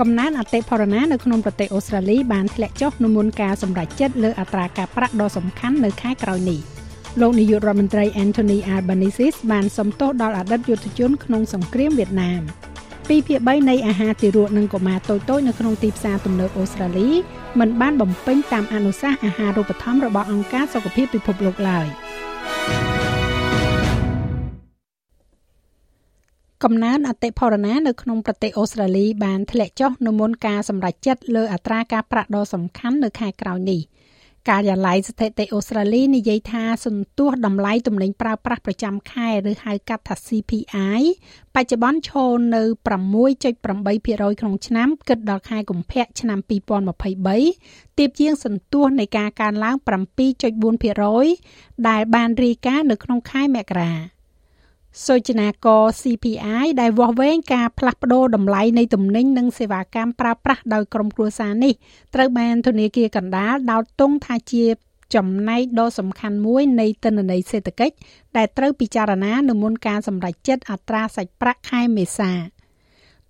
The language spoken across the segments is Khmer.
កំណើនអតិផរណានៅក្នុងប្រទេសអូស្ត្រាលីបានធ្លាក់ចុះនៅមុនការសម្រេចចិត្តលើអត្រាការប្រាក់ដ៏សំខាន់នៅខែក្រោយនេះលោកនាយករដ្ឋមន្ត្រី Anthony Albanese បានសំទោសដល់អតីតយុទ្ធជនក្នុងសង្គ្រាមវៀតណាម2ភាគ3នៃអាហារទារកនិងកុមារតូចៗនៅក្នុងទីផ្សារទំនើបអូស្ត្រាលីមិនបានបំពេញតាមអនុសាសន៍អាហារូបត្ថម្ភរបស់អង្គការសុខភាពពិភពលោកឡើយ។ កំណើនអតិផរណានៅក្នុងប្រទេសអូស្ត្រាលីបានធ្លាក់ចុះនៅមុនការសម្រេចចិត្តលើអត្រាការប្រាក់ដ៏សំខាន់នៅខែក្រោយនេះការិយាល័យស្ថិតិអូស្ត្រាលីនិយាយថាសន្ទុះតម្លៃទំនិញប្រើប្រាស់ប្រចាំខែឬហៅកាត់ថា CPI បច្ចុប្បន្នឈរនៅ6.8%ក្នុងឆ្នាំគិតដល់ខែកុម្ភៈឆ្នាំ2023ទាបជាងសន្ទុះនៃការកើនឡើង7.4%ដែលបានរាយការណ៍នៅក្នុងខែមករា សូចនាករ CPI ដែលវាស់វែងការផ្លាស់ប្តូរតម្លៃនៃទំនិញនិងសេវាកម្មប្រើប្រាស់ដោយក្រុមគ្រួសារនេះត្រូវបានធនាគារកណ្ដាលដោតទង់ថាជាចំណែកដ៏សំខាន់មួយនៃទិន្នន័យសេដ្ឋកិច្ចដែលត្រូវពិចារណានៅមុនការសម្រេចចិត្តអត្រាសាច់ប្រាក់ខែមេសា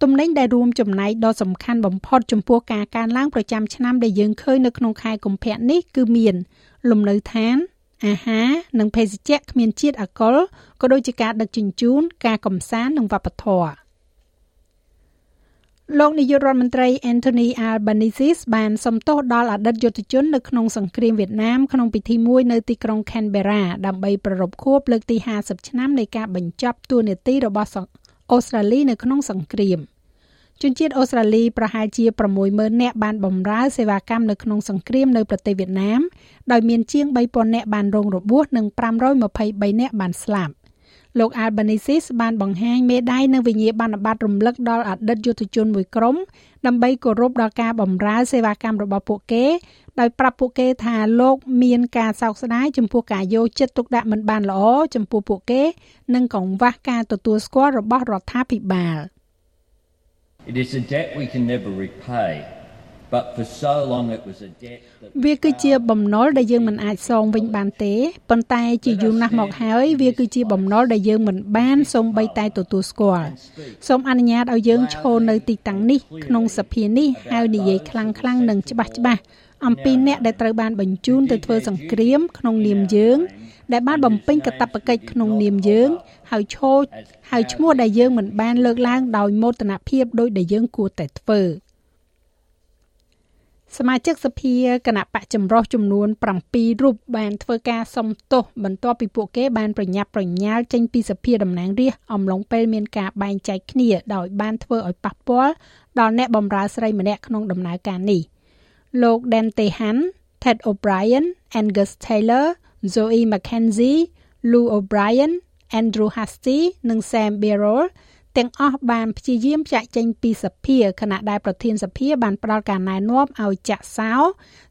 ទំនិញដែលរួមចំណែកដ៏សំខាន់បំផុតចំពោះការកើនឡើងប្រចាំឆ្នាំដែលយើងឃើញនៅក្នុងខែកុម្ភៈនេះគឺមាន លំនៅឋាន អាហារនិងភេសជ្ជៈគ្មានជាតិអាល់កុលក៏ដូចជាការដឹកជញ្ជូនការកំសាន្តនិងវប្បធម៌លោកនាយករដ្ឋមន្ត្រី Anthony Albanese បានសំទោសដល់អតីតយុទ្ធជននៅក្នុងសង្គ្រាមវៀតណាមក្នុងពិធីមួយនៅទីក្រុង Canberra ដើម្បីប្រារព្ធខួបលើកទី50ឆ្នាំនៃការបញ្ចប់តួនាទីរបស់អូស្ត្រាលីនៅក្នុងសង្គ្រាម។ ជនជាតិអូស្ត្រាលីប្រហែលជា60000នាក់បានបម្រើសេវាកម្មនៅក្នុងសង្គ្រាមនៅប្រទេសវៀតណាមដោយមានជាង3000នាក់បានរងរបួសនិង523នាក់បានស្លាប់លោក Albanese បានបង្ហាញមេដាយនិងវិញ្ញាបនបត្ររំលឹកដល់អតីតយុទ្ធជនមួយក្រុមដើម្បីគោរពដល់ការបម្រើសេវាកម្មរបស់ពួកគេដោយប្រាប់ពួកគេថាលោកមានការសោកស្ដាយចំពោះការយកចិត្តទុកដាក់មិនបានល្អចំពោះពួកគេនិងកង្វះការទទួលស្គាល់របស់រដ្ឋាភិបាល។ It is a debt we can never repay. But for so long it was a debt that វាគឺជាបំណុលដែលយើងមិនអាចសងវិញបានទេប៉ុន្តែជាយូរណាស់មកហើយវាគឺជាបំណុលដែលយើងមិនបានសូម្បីតែទទួលស្គាល់សូមអនុញ្ញាតឲ្យយើងឈរនៅទីតាំងនេះក្នុងសភានេះហើយនិយាយខ្លាំងៗនិងច្បាស់ច្បាស់ អំពីអ្នកដែលត្រូវបានបញ្ជូនទៅធ្វើសង្គ្រាមក្នុងនាមយើង ដែលបានបំពេញកាតព្វកិច្ចក្នុងនាមយើង ហើយឈោហើយឈ្មោះដែលយើងមិនបានលើកឡើងដោយមោទនភាពដោយដែលយើងគួរតែធ្វើសមាជិកសភាគណៈបកចម្រុះចំនួន7រូបបានធ្វើការសំទោសបន្ទាប់ពីពួកគេបានប្រញាប់ប្រញាល់ចេញពីសភាតំណាងរាស្ត្រអំឡុងពេលមានការបែងចែកគ្នាដោយបានធ្វើឲ្យប៉ះពាល់ដល់អ្នកបម្រើស្រីម្នាក់ក្នុងដំណើរការនេះ លោក Dante Han, Ted O'Brien, Angus Taylor Zoe McKenzie, Lou O'Brien, Andrew Hasty និង Sam Birrell ទាំងអស់បានព្យាយាមចាក់ចេញពីសភាខណៈដែលប្រធានសភាបានផ្ដល់ការណែនាំឲ្យចាក់សោ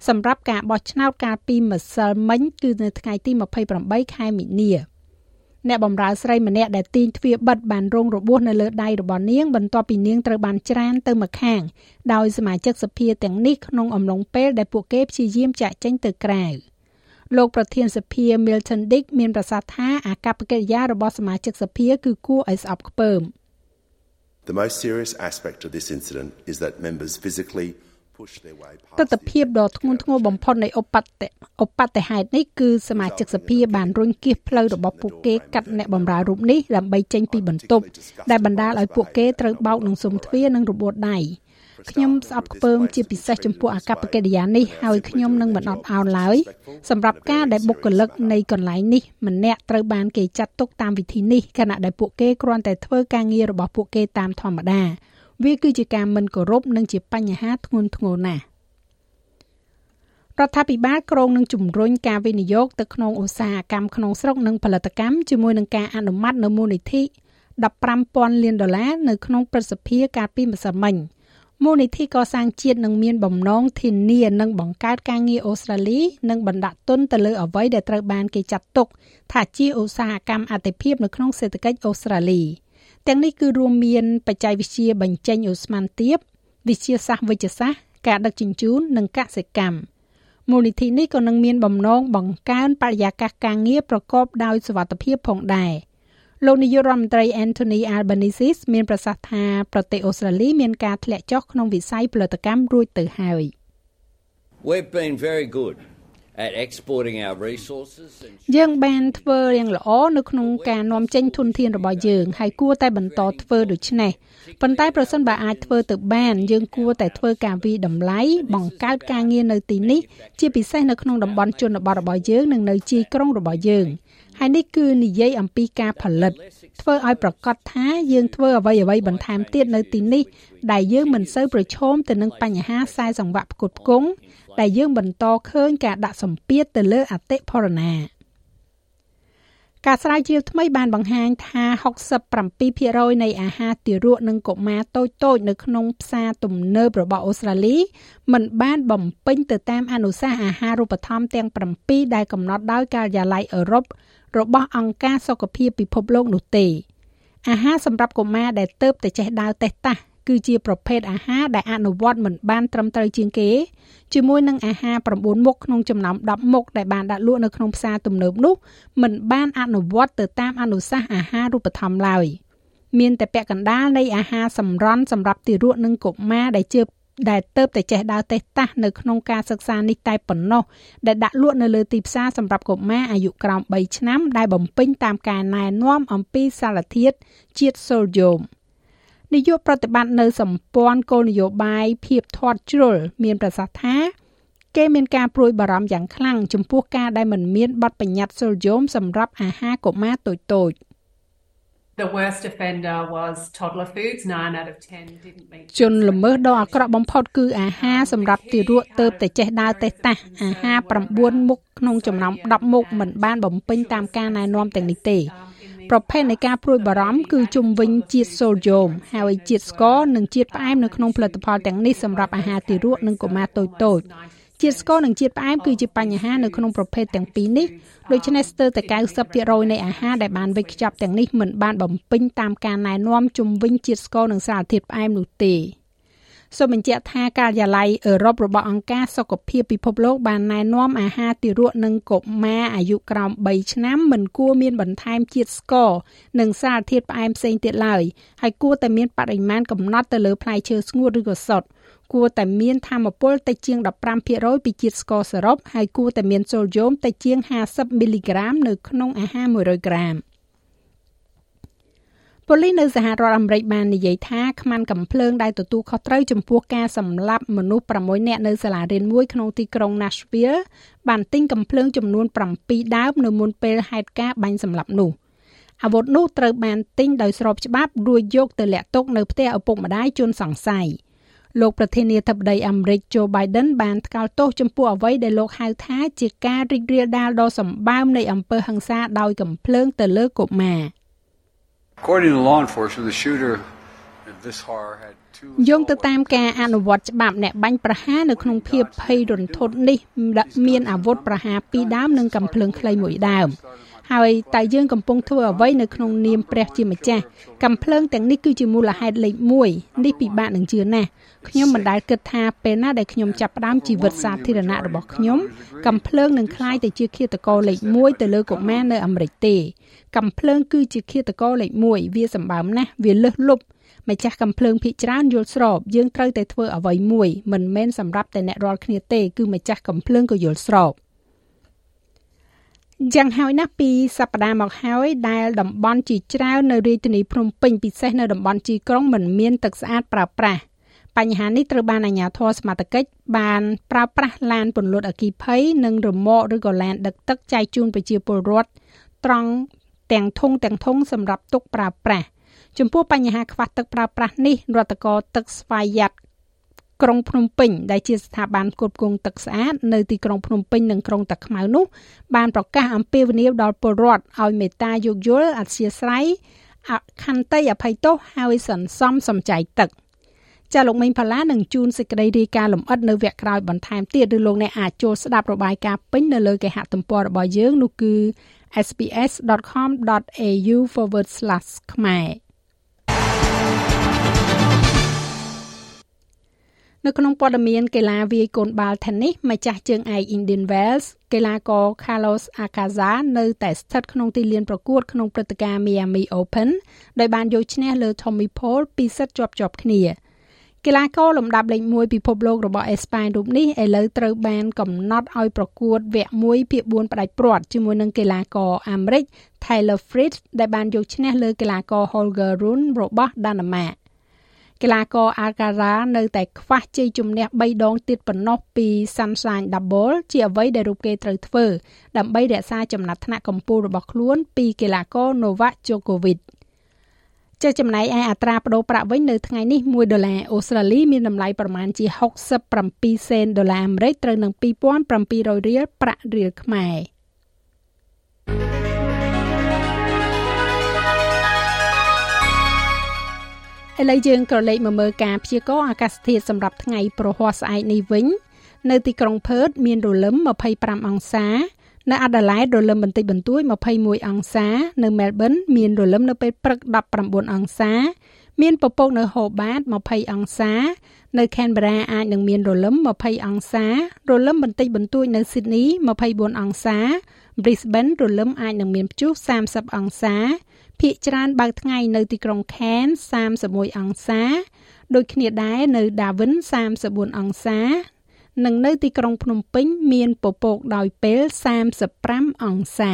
សម្រាប់ការបោះឆ្នោតកាលពីម្សិលមិញគឺនៅថ្ងៃទី28ខែមីនា អ្នកបម្រើស្រីម្នាក់ដែលទាញទ្វារបិទបានរងរបួសនៅលើដៃរបស់នាងបន្ទាប់ពីនាងត្រូវបានច្រានទៅម្ខាងដោយសមាជិកសភាទាំងនេះក្នុងអំឡុងពេលដែលពួកគេព្យាយាមចាក់ចេញទៅក្រៅ។លោកប្រធានសភា Milton Dick មានប្រសាសន៍ថាអាកប្បកិរិយារបស់សមាជិកសភាគឺគួរឲ្យស្អប់ខ្ពើម The most serious aspect of this incident is that members physically ទស្សនភាពដ៏ធ្ងន់ធ្ងរបំផុតនៃឧបតិឧបតិហេតុនេះគឺសមាជិកសភាបានរុញគៀសផ្លូវរបស់ពួកគេកាត់អ្នកបម្រើរូបនេះដើម្បីចេញពីបន្ទប់ដែលបណ្ដាលឲ្យពួកគេត្រូវបោកនឹងសុំទ្វារនិងរបួសដៃខ្ញុំស្អប់ខ្ពើមជាពិសេសចំពោះអាកប្បកិរិយានេះហើយខ្ញុំនឹងមិនអត់ឱនឡើយសម្រាប់ការដែលបុគ្គលិកនៃកន្លែងនេះម្នាក់ត្រូវបានគេចាត់ទុកតាមវិធីនេះខណៈដែលពួកគេគ្រាន់តែធ្វើការងាររបស់ពួកគេតាមធម្មតា វាគឺជាការមិនគោរពនិងជាបញ្ហាធ្ងន់ធ្ងរណាស់រដ្ឋាភិបាលក្រុងនឹងជំរុញការវិនិយោគទៅក្នុងឧស្សាហកម្មក្នុងស្រុកនិងផលិតកម្មជាមួយនឹងការអនុម័តនៅមូលនិធិ15,000លានដុល្លារនៅក្នុងព្រឹទ្ធសភាកាលពីម្សិលមិញមូលនិធិកសាងជាតិនឹងមានបំណងធានានិងបង្កើតការងារអូស្ត្រាលីនិងបណ្ដាក់ទុនទៅលើអ្វីដែលត្រូវបានគេចាត់ទុកថាជាឧស្សាហកម្មអតិភិបនៅក្នុងសេដ្ឋកិច្ចអូស្ត្រាលី ទាំងនេះគឺរួមមាន បច្ចេកវិទ្យាបញ្ចេញអូស្មန်ទាបវិទ្យាសាស្ត្រវិទ្យាសាស្ត្រការដឹកជញ្ជូននិងកសិកម្មមូលនិធិនេះក៏នឹងមានបំណងបង្កើនបរិយាកាសការងារប្រកបដោយសុវត្ថិភាពផងដែរលោកនាយករដ្ឋមន្ត្រី Anthony Albanese មានប្រសាសន៍ថាប្រទេសអូស្ត្រាលីមានការធ្លាក់ចុះក្នុងវិស័យផលិតកម្មរួចទៅហើយ We've been very good at exporting our resources យើងបានធ្វើយ៉ាងល្អនៅក្នុងការនាំចេញធនធានរបស់យើងហើយគួរតែបន្តធ្វើដូច្នេះប៉ុន្តែប្រសិនបើអាចធ្វើទៅបាន យើងគួរតែធ្វើការវិតម្លៃបង្កើតការងារនៅទីនេះជាពិសេសនៅក្នុងតំបន់ជនបទរបស់យើងនិងនៅជាយក្រុងរបស់យើង ហើយនេះគឺនិយាយអំពីការផលិត ធ្វើឲ្យប្រកាសថាយើងធ្វើអ្វីអ្វីបន្ថែមទៀតនៅទីនេះដែលយើងមិនសូវប្រឈមទៅនឹងបញ្ហាខ្សែសង្វាក់ផ្គត់ផ្គង់ដែលយើងបន្តឃើញការដាក់សម្ពាធទៅលើអតិផរណាការស្រាវជ្រាវថ្មីបានបង្ហាញថា67%នៃអាហារទារកនិងកុមារតូចៗនៅក្នុងផ្សារទំនើបរបស់អូស្ត្រាលីមិនបានបំពេញទៅតាមអនុសាសន៍អាហារូបត្ថម្ភទាំង7ដែលកំណត់ដោយការិយាល័យអឺរ៉ុប របស់អង្គការសុខភាពពិភពលោកនោះទេអាហារសម្រាប់កុមារដែលទៅតែចេះដើរតេះតាស់គឺជាប្រភេទអាហារដែលអនុវត្តមិនបានត្រឹមត្រូវជាងគេជាមួយនឹងអាហារ9មុខក្នុងចំណោម10មុខដែលបានដាក់លក់នៅក្នុងផ្សារទំនើបនោះមិនបានអនុវត្តទៅតាមអនុសាសន៍អាហារូបត្ថម្ភឡើយមានតែពាក់កណ្ដាលនៃអាហារសម្រន់សម្រាប់ទារកនិងកុមារដែលជឿ ដែលទៅតែចេះដើរតេះតាស់នៅក្នុងការសិក្សានេះតែប៉ុណ្ណោះដែលដាក់លក់នៅលើទីផ្សារសម្រាប់កុមារអាយុក្រោម3ឆ្នាំដែលបំពេញតាមការណែនាំអំពីសារធាតុជាតិសូដ្យូមនាយកប្រតិបត្តិនៅសម្ព័ន្ធគោលនយោបាយភាពធាត់ជ្រុលមានប្រសាសន៍ថាគេមានការព្រួយបារម្ភយ៉ាងខ្លាំងចំពោះការដែលមិនមានបទបញ្ញត្តិសូដ្យូមសម្រាប់អាហារកុមារតូចៗ The worst offender was toddler foods 9 out of 10 didn't meet ជនល្មើសដ៏អាក្រក់បំផុតគឺអាហារសម្រាប់ទារកទៅតែចេះដើរតេះតាស់អាហារ9មុខក្នុងចំណោម10មុខមិនបានបំពេញតាមការណែនាំទាំងនេះទេប្រភេទនៃការព្រួយបារម្ភគឺជំវិញជាតិសូដ្យូមហើយជាតិស្ករនិងជាតិផ្អែមនៅក្នុងផលិតផលទាំងនេះសម្រាប់អាហារទារកនិងកុមារតូចៗ ជាតិស្ករនិងជាតិផ្អែមគឺជាបញ្ហានៅក្នុងប្រភេទទាំងពីរនេះដូច្នេះស្ទើរតែ90%នៃអាហារដែលបានវេចខ្ចប់ទាំងនេះមិនបានបំពេញតាមការណែនាំជំវិញជាតិស្ករនិងសារធាតុផ្អែមនោះទេសូមបញ្ជាក់ថាការិយាល័យអឺរ៉ុបរបស់អង្គការសុខភាពពិភពលោកបានណែនាំអាហារទារកនិងកុមារអាយុក្រោម3ឆ្នាំមិនគួរមានបន្ថែមជាតិស្ករនិងសារធាតុផ្អែមផ្សេងទៀតឡើយហើយគួរតែមានបរិមាណកំណត់ទៅលើផ្លែឈើស្ងួតឬក៏សុទ្ធ គួរតែមានធម្មពលតិចជាង15%ពីជាតិស្ករសរុបហើយគួរតែមានសូដ្យូមតិចជាង50មីលីក្រាមនៅក្នុងអាហារ100ក្រាមប៉ូលីសនៅសហរដ្ឋអាមេរិកបាននិយាយថាខ្មាន់កំភ្លើងដែលទទួលខុសត្រូវចំពោះការសម្លាប់មនុស្ស6នាក់នៅសាលារៀនមួយក្នុងទីក្រុង Nashville បានទិញកំភ្លើងចំនួន7ដើមនៅមុនពេលហេតុការណ៍បាញ់សម្លាប់នោះអាវុធនោះត្រូវបានទិញដោយស្របច្បាប់រួចយកទៅលាក់ទុកនៅផ្ទះឪពុកម្ដាយជនសង្ស័យ។ លោកប្រធានាធិបតីអាមេរិក Joe Biden បានថ្កោលទោសចំពោះអ្វីដែលលោកហៅថាជាការរីករាលដាលដ៏សម្បើមនៃអំពើហិង្សាដោយកំភ្លើងទៅលើកុមារ According to law enforcement, the shooter this horror had យោងទៅតាមការអនុវត្តច្បាប់អ្នកបាញ់ប្រហារនៅក្នុងភាពភ័យរន្ធត់នេះមានអាវុធប្រហារ2ដើមនិងកំភ្លើងខ្លីមួយដើមហើយតែយើងកំពុងធ្វើអ្វីនៅក្នុងនាមព្រះជាម្ចាស់កំភ្លើងទាំងនេះគឺជាមូលហេតុលេខ1នេះពិបាកនឹងជឿណាស់ខ្ញុំមិនដែលគិតថាពេលណាដែលខ្ញុំចាប់ផ្ដើមជីវិតសាធារណៈរបស់ខ្ញុំកំភ្លើងនឹងคล้ายទៅជាឃាតករលេខ1ទៅលើកុមារនៅអាមេរិកទេកំភ្លើងគឺជាឃាតករលេខ1វាសម្បើមណាស់វាលឹះលុប ម្ចាស់កំភ្លើងភ ieck ច្រើនយល់ស្របយើងត្រូវតែធ្វើអ្វីមួយមិនមែនសម្រាប់តែអ្នករាល់គ្នាទេគឺម្ចាស់កំភ្លើងក៏យល់ស្របយ៉ាងហើយណាស់ពីសប្តាហ៍មកហើយដែលតំបន់ជាច្រើននៅរាជធានីភ្នំពេញពិសេសនៅតំបន់ជីក្រុងមិនមានទឹកស្អាតប្រើប្រាស់បញ្ហានេះត្រូវបានអាជ្ញាធរសមត្ថកិច្ចបានប្រើប្រាស់ឡានពន្លត់អគ្គិភ័យនិងរ៉ឺម៉កឬក៏ឡានដឹកទឹកចែកជូនប្រជាពលរដ្ឋត្រង់ទាំងធុងទាំងធុងសម្រាប់ទុកប្រើប្រាស់ ចំពោះបញ្ហាខ្វះទឹកប្រើប្រាស់នេះរដ្ឋកោទឹកស្វយ័តក្រុងភ្នំពេញដែលជាស្ថាប័នគ្រប់គ្រងទឹកស្អាតនៅទីក្រុងភ្នំពេញនិងក្រុងតាខ្មៅនោះបានប្រកាសអំពាវនាវដល់ពលរដ្ឋឲ្យមេត្តាយោគយល់អធិស្ឋានអខន្តីអភ័យទោសហើយសន្សំសំចៃទឹកចាលោកមេងផល្លានឹងជួនសេចក្តីរាយការណ៍លម្អិតនៅវគ្គក្រោយបន្ថែមទៀតឬលោកអ្នកអាចចូលស្ដាប់របាយការណ៍ពេញនៅលើគេហទំព័ររបស់យើងនោះគឺ sbs.com.au/ ខ្មែរ នៅក្នុងព័ត៌មានកីឡាវាយកូនបាល់ Tennis ម្ចាស់ជើងឯក Indian Wells កីឡាករ Carlos Alcaraz នៅតែស្ថិតក្នុងទីលានប្រកួតក្នុងព្រឹត្តិការណ៍ Miami Open ដោយបានយកឈ្នះលើ Tommy Paul ពីសិតជាប់ៗគ្នាកីឡាករលំដាប់លេខ1ពិភពលោករបស់អេស្ប៉ាញរូបនេះឥឡូវត្រូវបានកំណត់ឲ្យប្រកួតវគ្គ1ភាគ4ផ្ដាច់ព្រាត់ជាមួយនឹងកីឡាករអាមេរិក Taylor Fritz ដែលបានយកឈ្នះលើកីឡាករ Holger Rune របស់ដាណាម៉ាកី ឡាករ Alcaraz នៅតែខ្វះជ័យជំនះ3ដងទៀតប៉ុណ្ណោះពី Sunshine Double ជាអ្វីដែលរូបគេត្រូវធ្វើដើម្បីរក្សាចំណាត់ថ្នាក់កម្ពុជារបស់ខ្លួនពីកីឡាករ Novak Djokovic ចុះចំណែកឯអត្រាប្តូរប្រាក់វិញនៅថ្ងៃនេះ1ដុល្លារអូស្ត្រាលីមានតម្លៃប្រមាណជា67សេនដុល្លារអាមេរិកត្រូវនឹង2700រៀលប្រាក់រៀលខ្មែរ ឥឡូវយើងក៏លេខមកមើលការព្យាករណ៍អាកាសធាតុសម្រាប់ថ្ងៃប្រហ័សស្អែកនេះវិញ នៅទីក្រុងផឺតមានរលឹម25អង្សានៅអាដាលេដរលឹមបន្តិចបន្តួច21អង្សា នៅមែលប៊នមានរលឹមនៅពេលព្រឹក19អង្សា មានពពកនៅហូបាត20អង្សា នៅខេនបេរ៉ាអាចនឹងមានរលឹម20អង្សារលឹមបន្តិចបន្តួចនៅស៊ីដនី24អង្សា Brisbane រលឹមអាចនឹងមានព្យុះ30អង្សា ភាគច្រើនបើកថ្ងៃនៅទីក្រុង Cairns 31អង្សា ដូចគ្នាដែរនៅ Darwin 34អង្សា និងនៅទីក្រុងភ្នំពេញ មានពពកដោយពេល35អង្សា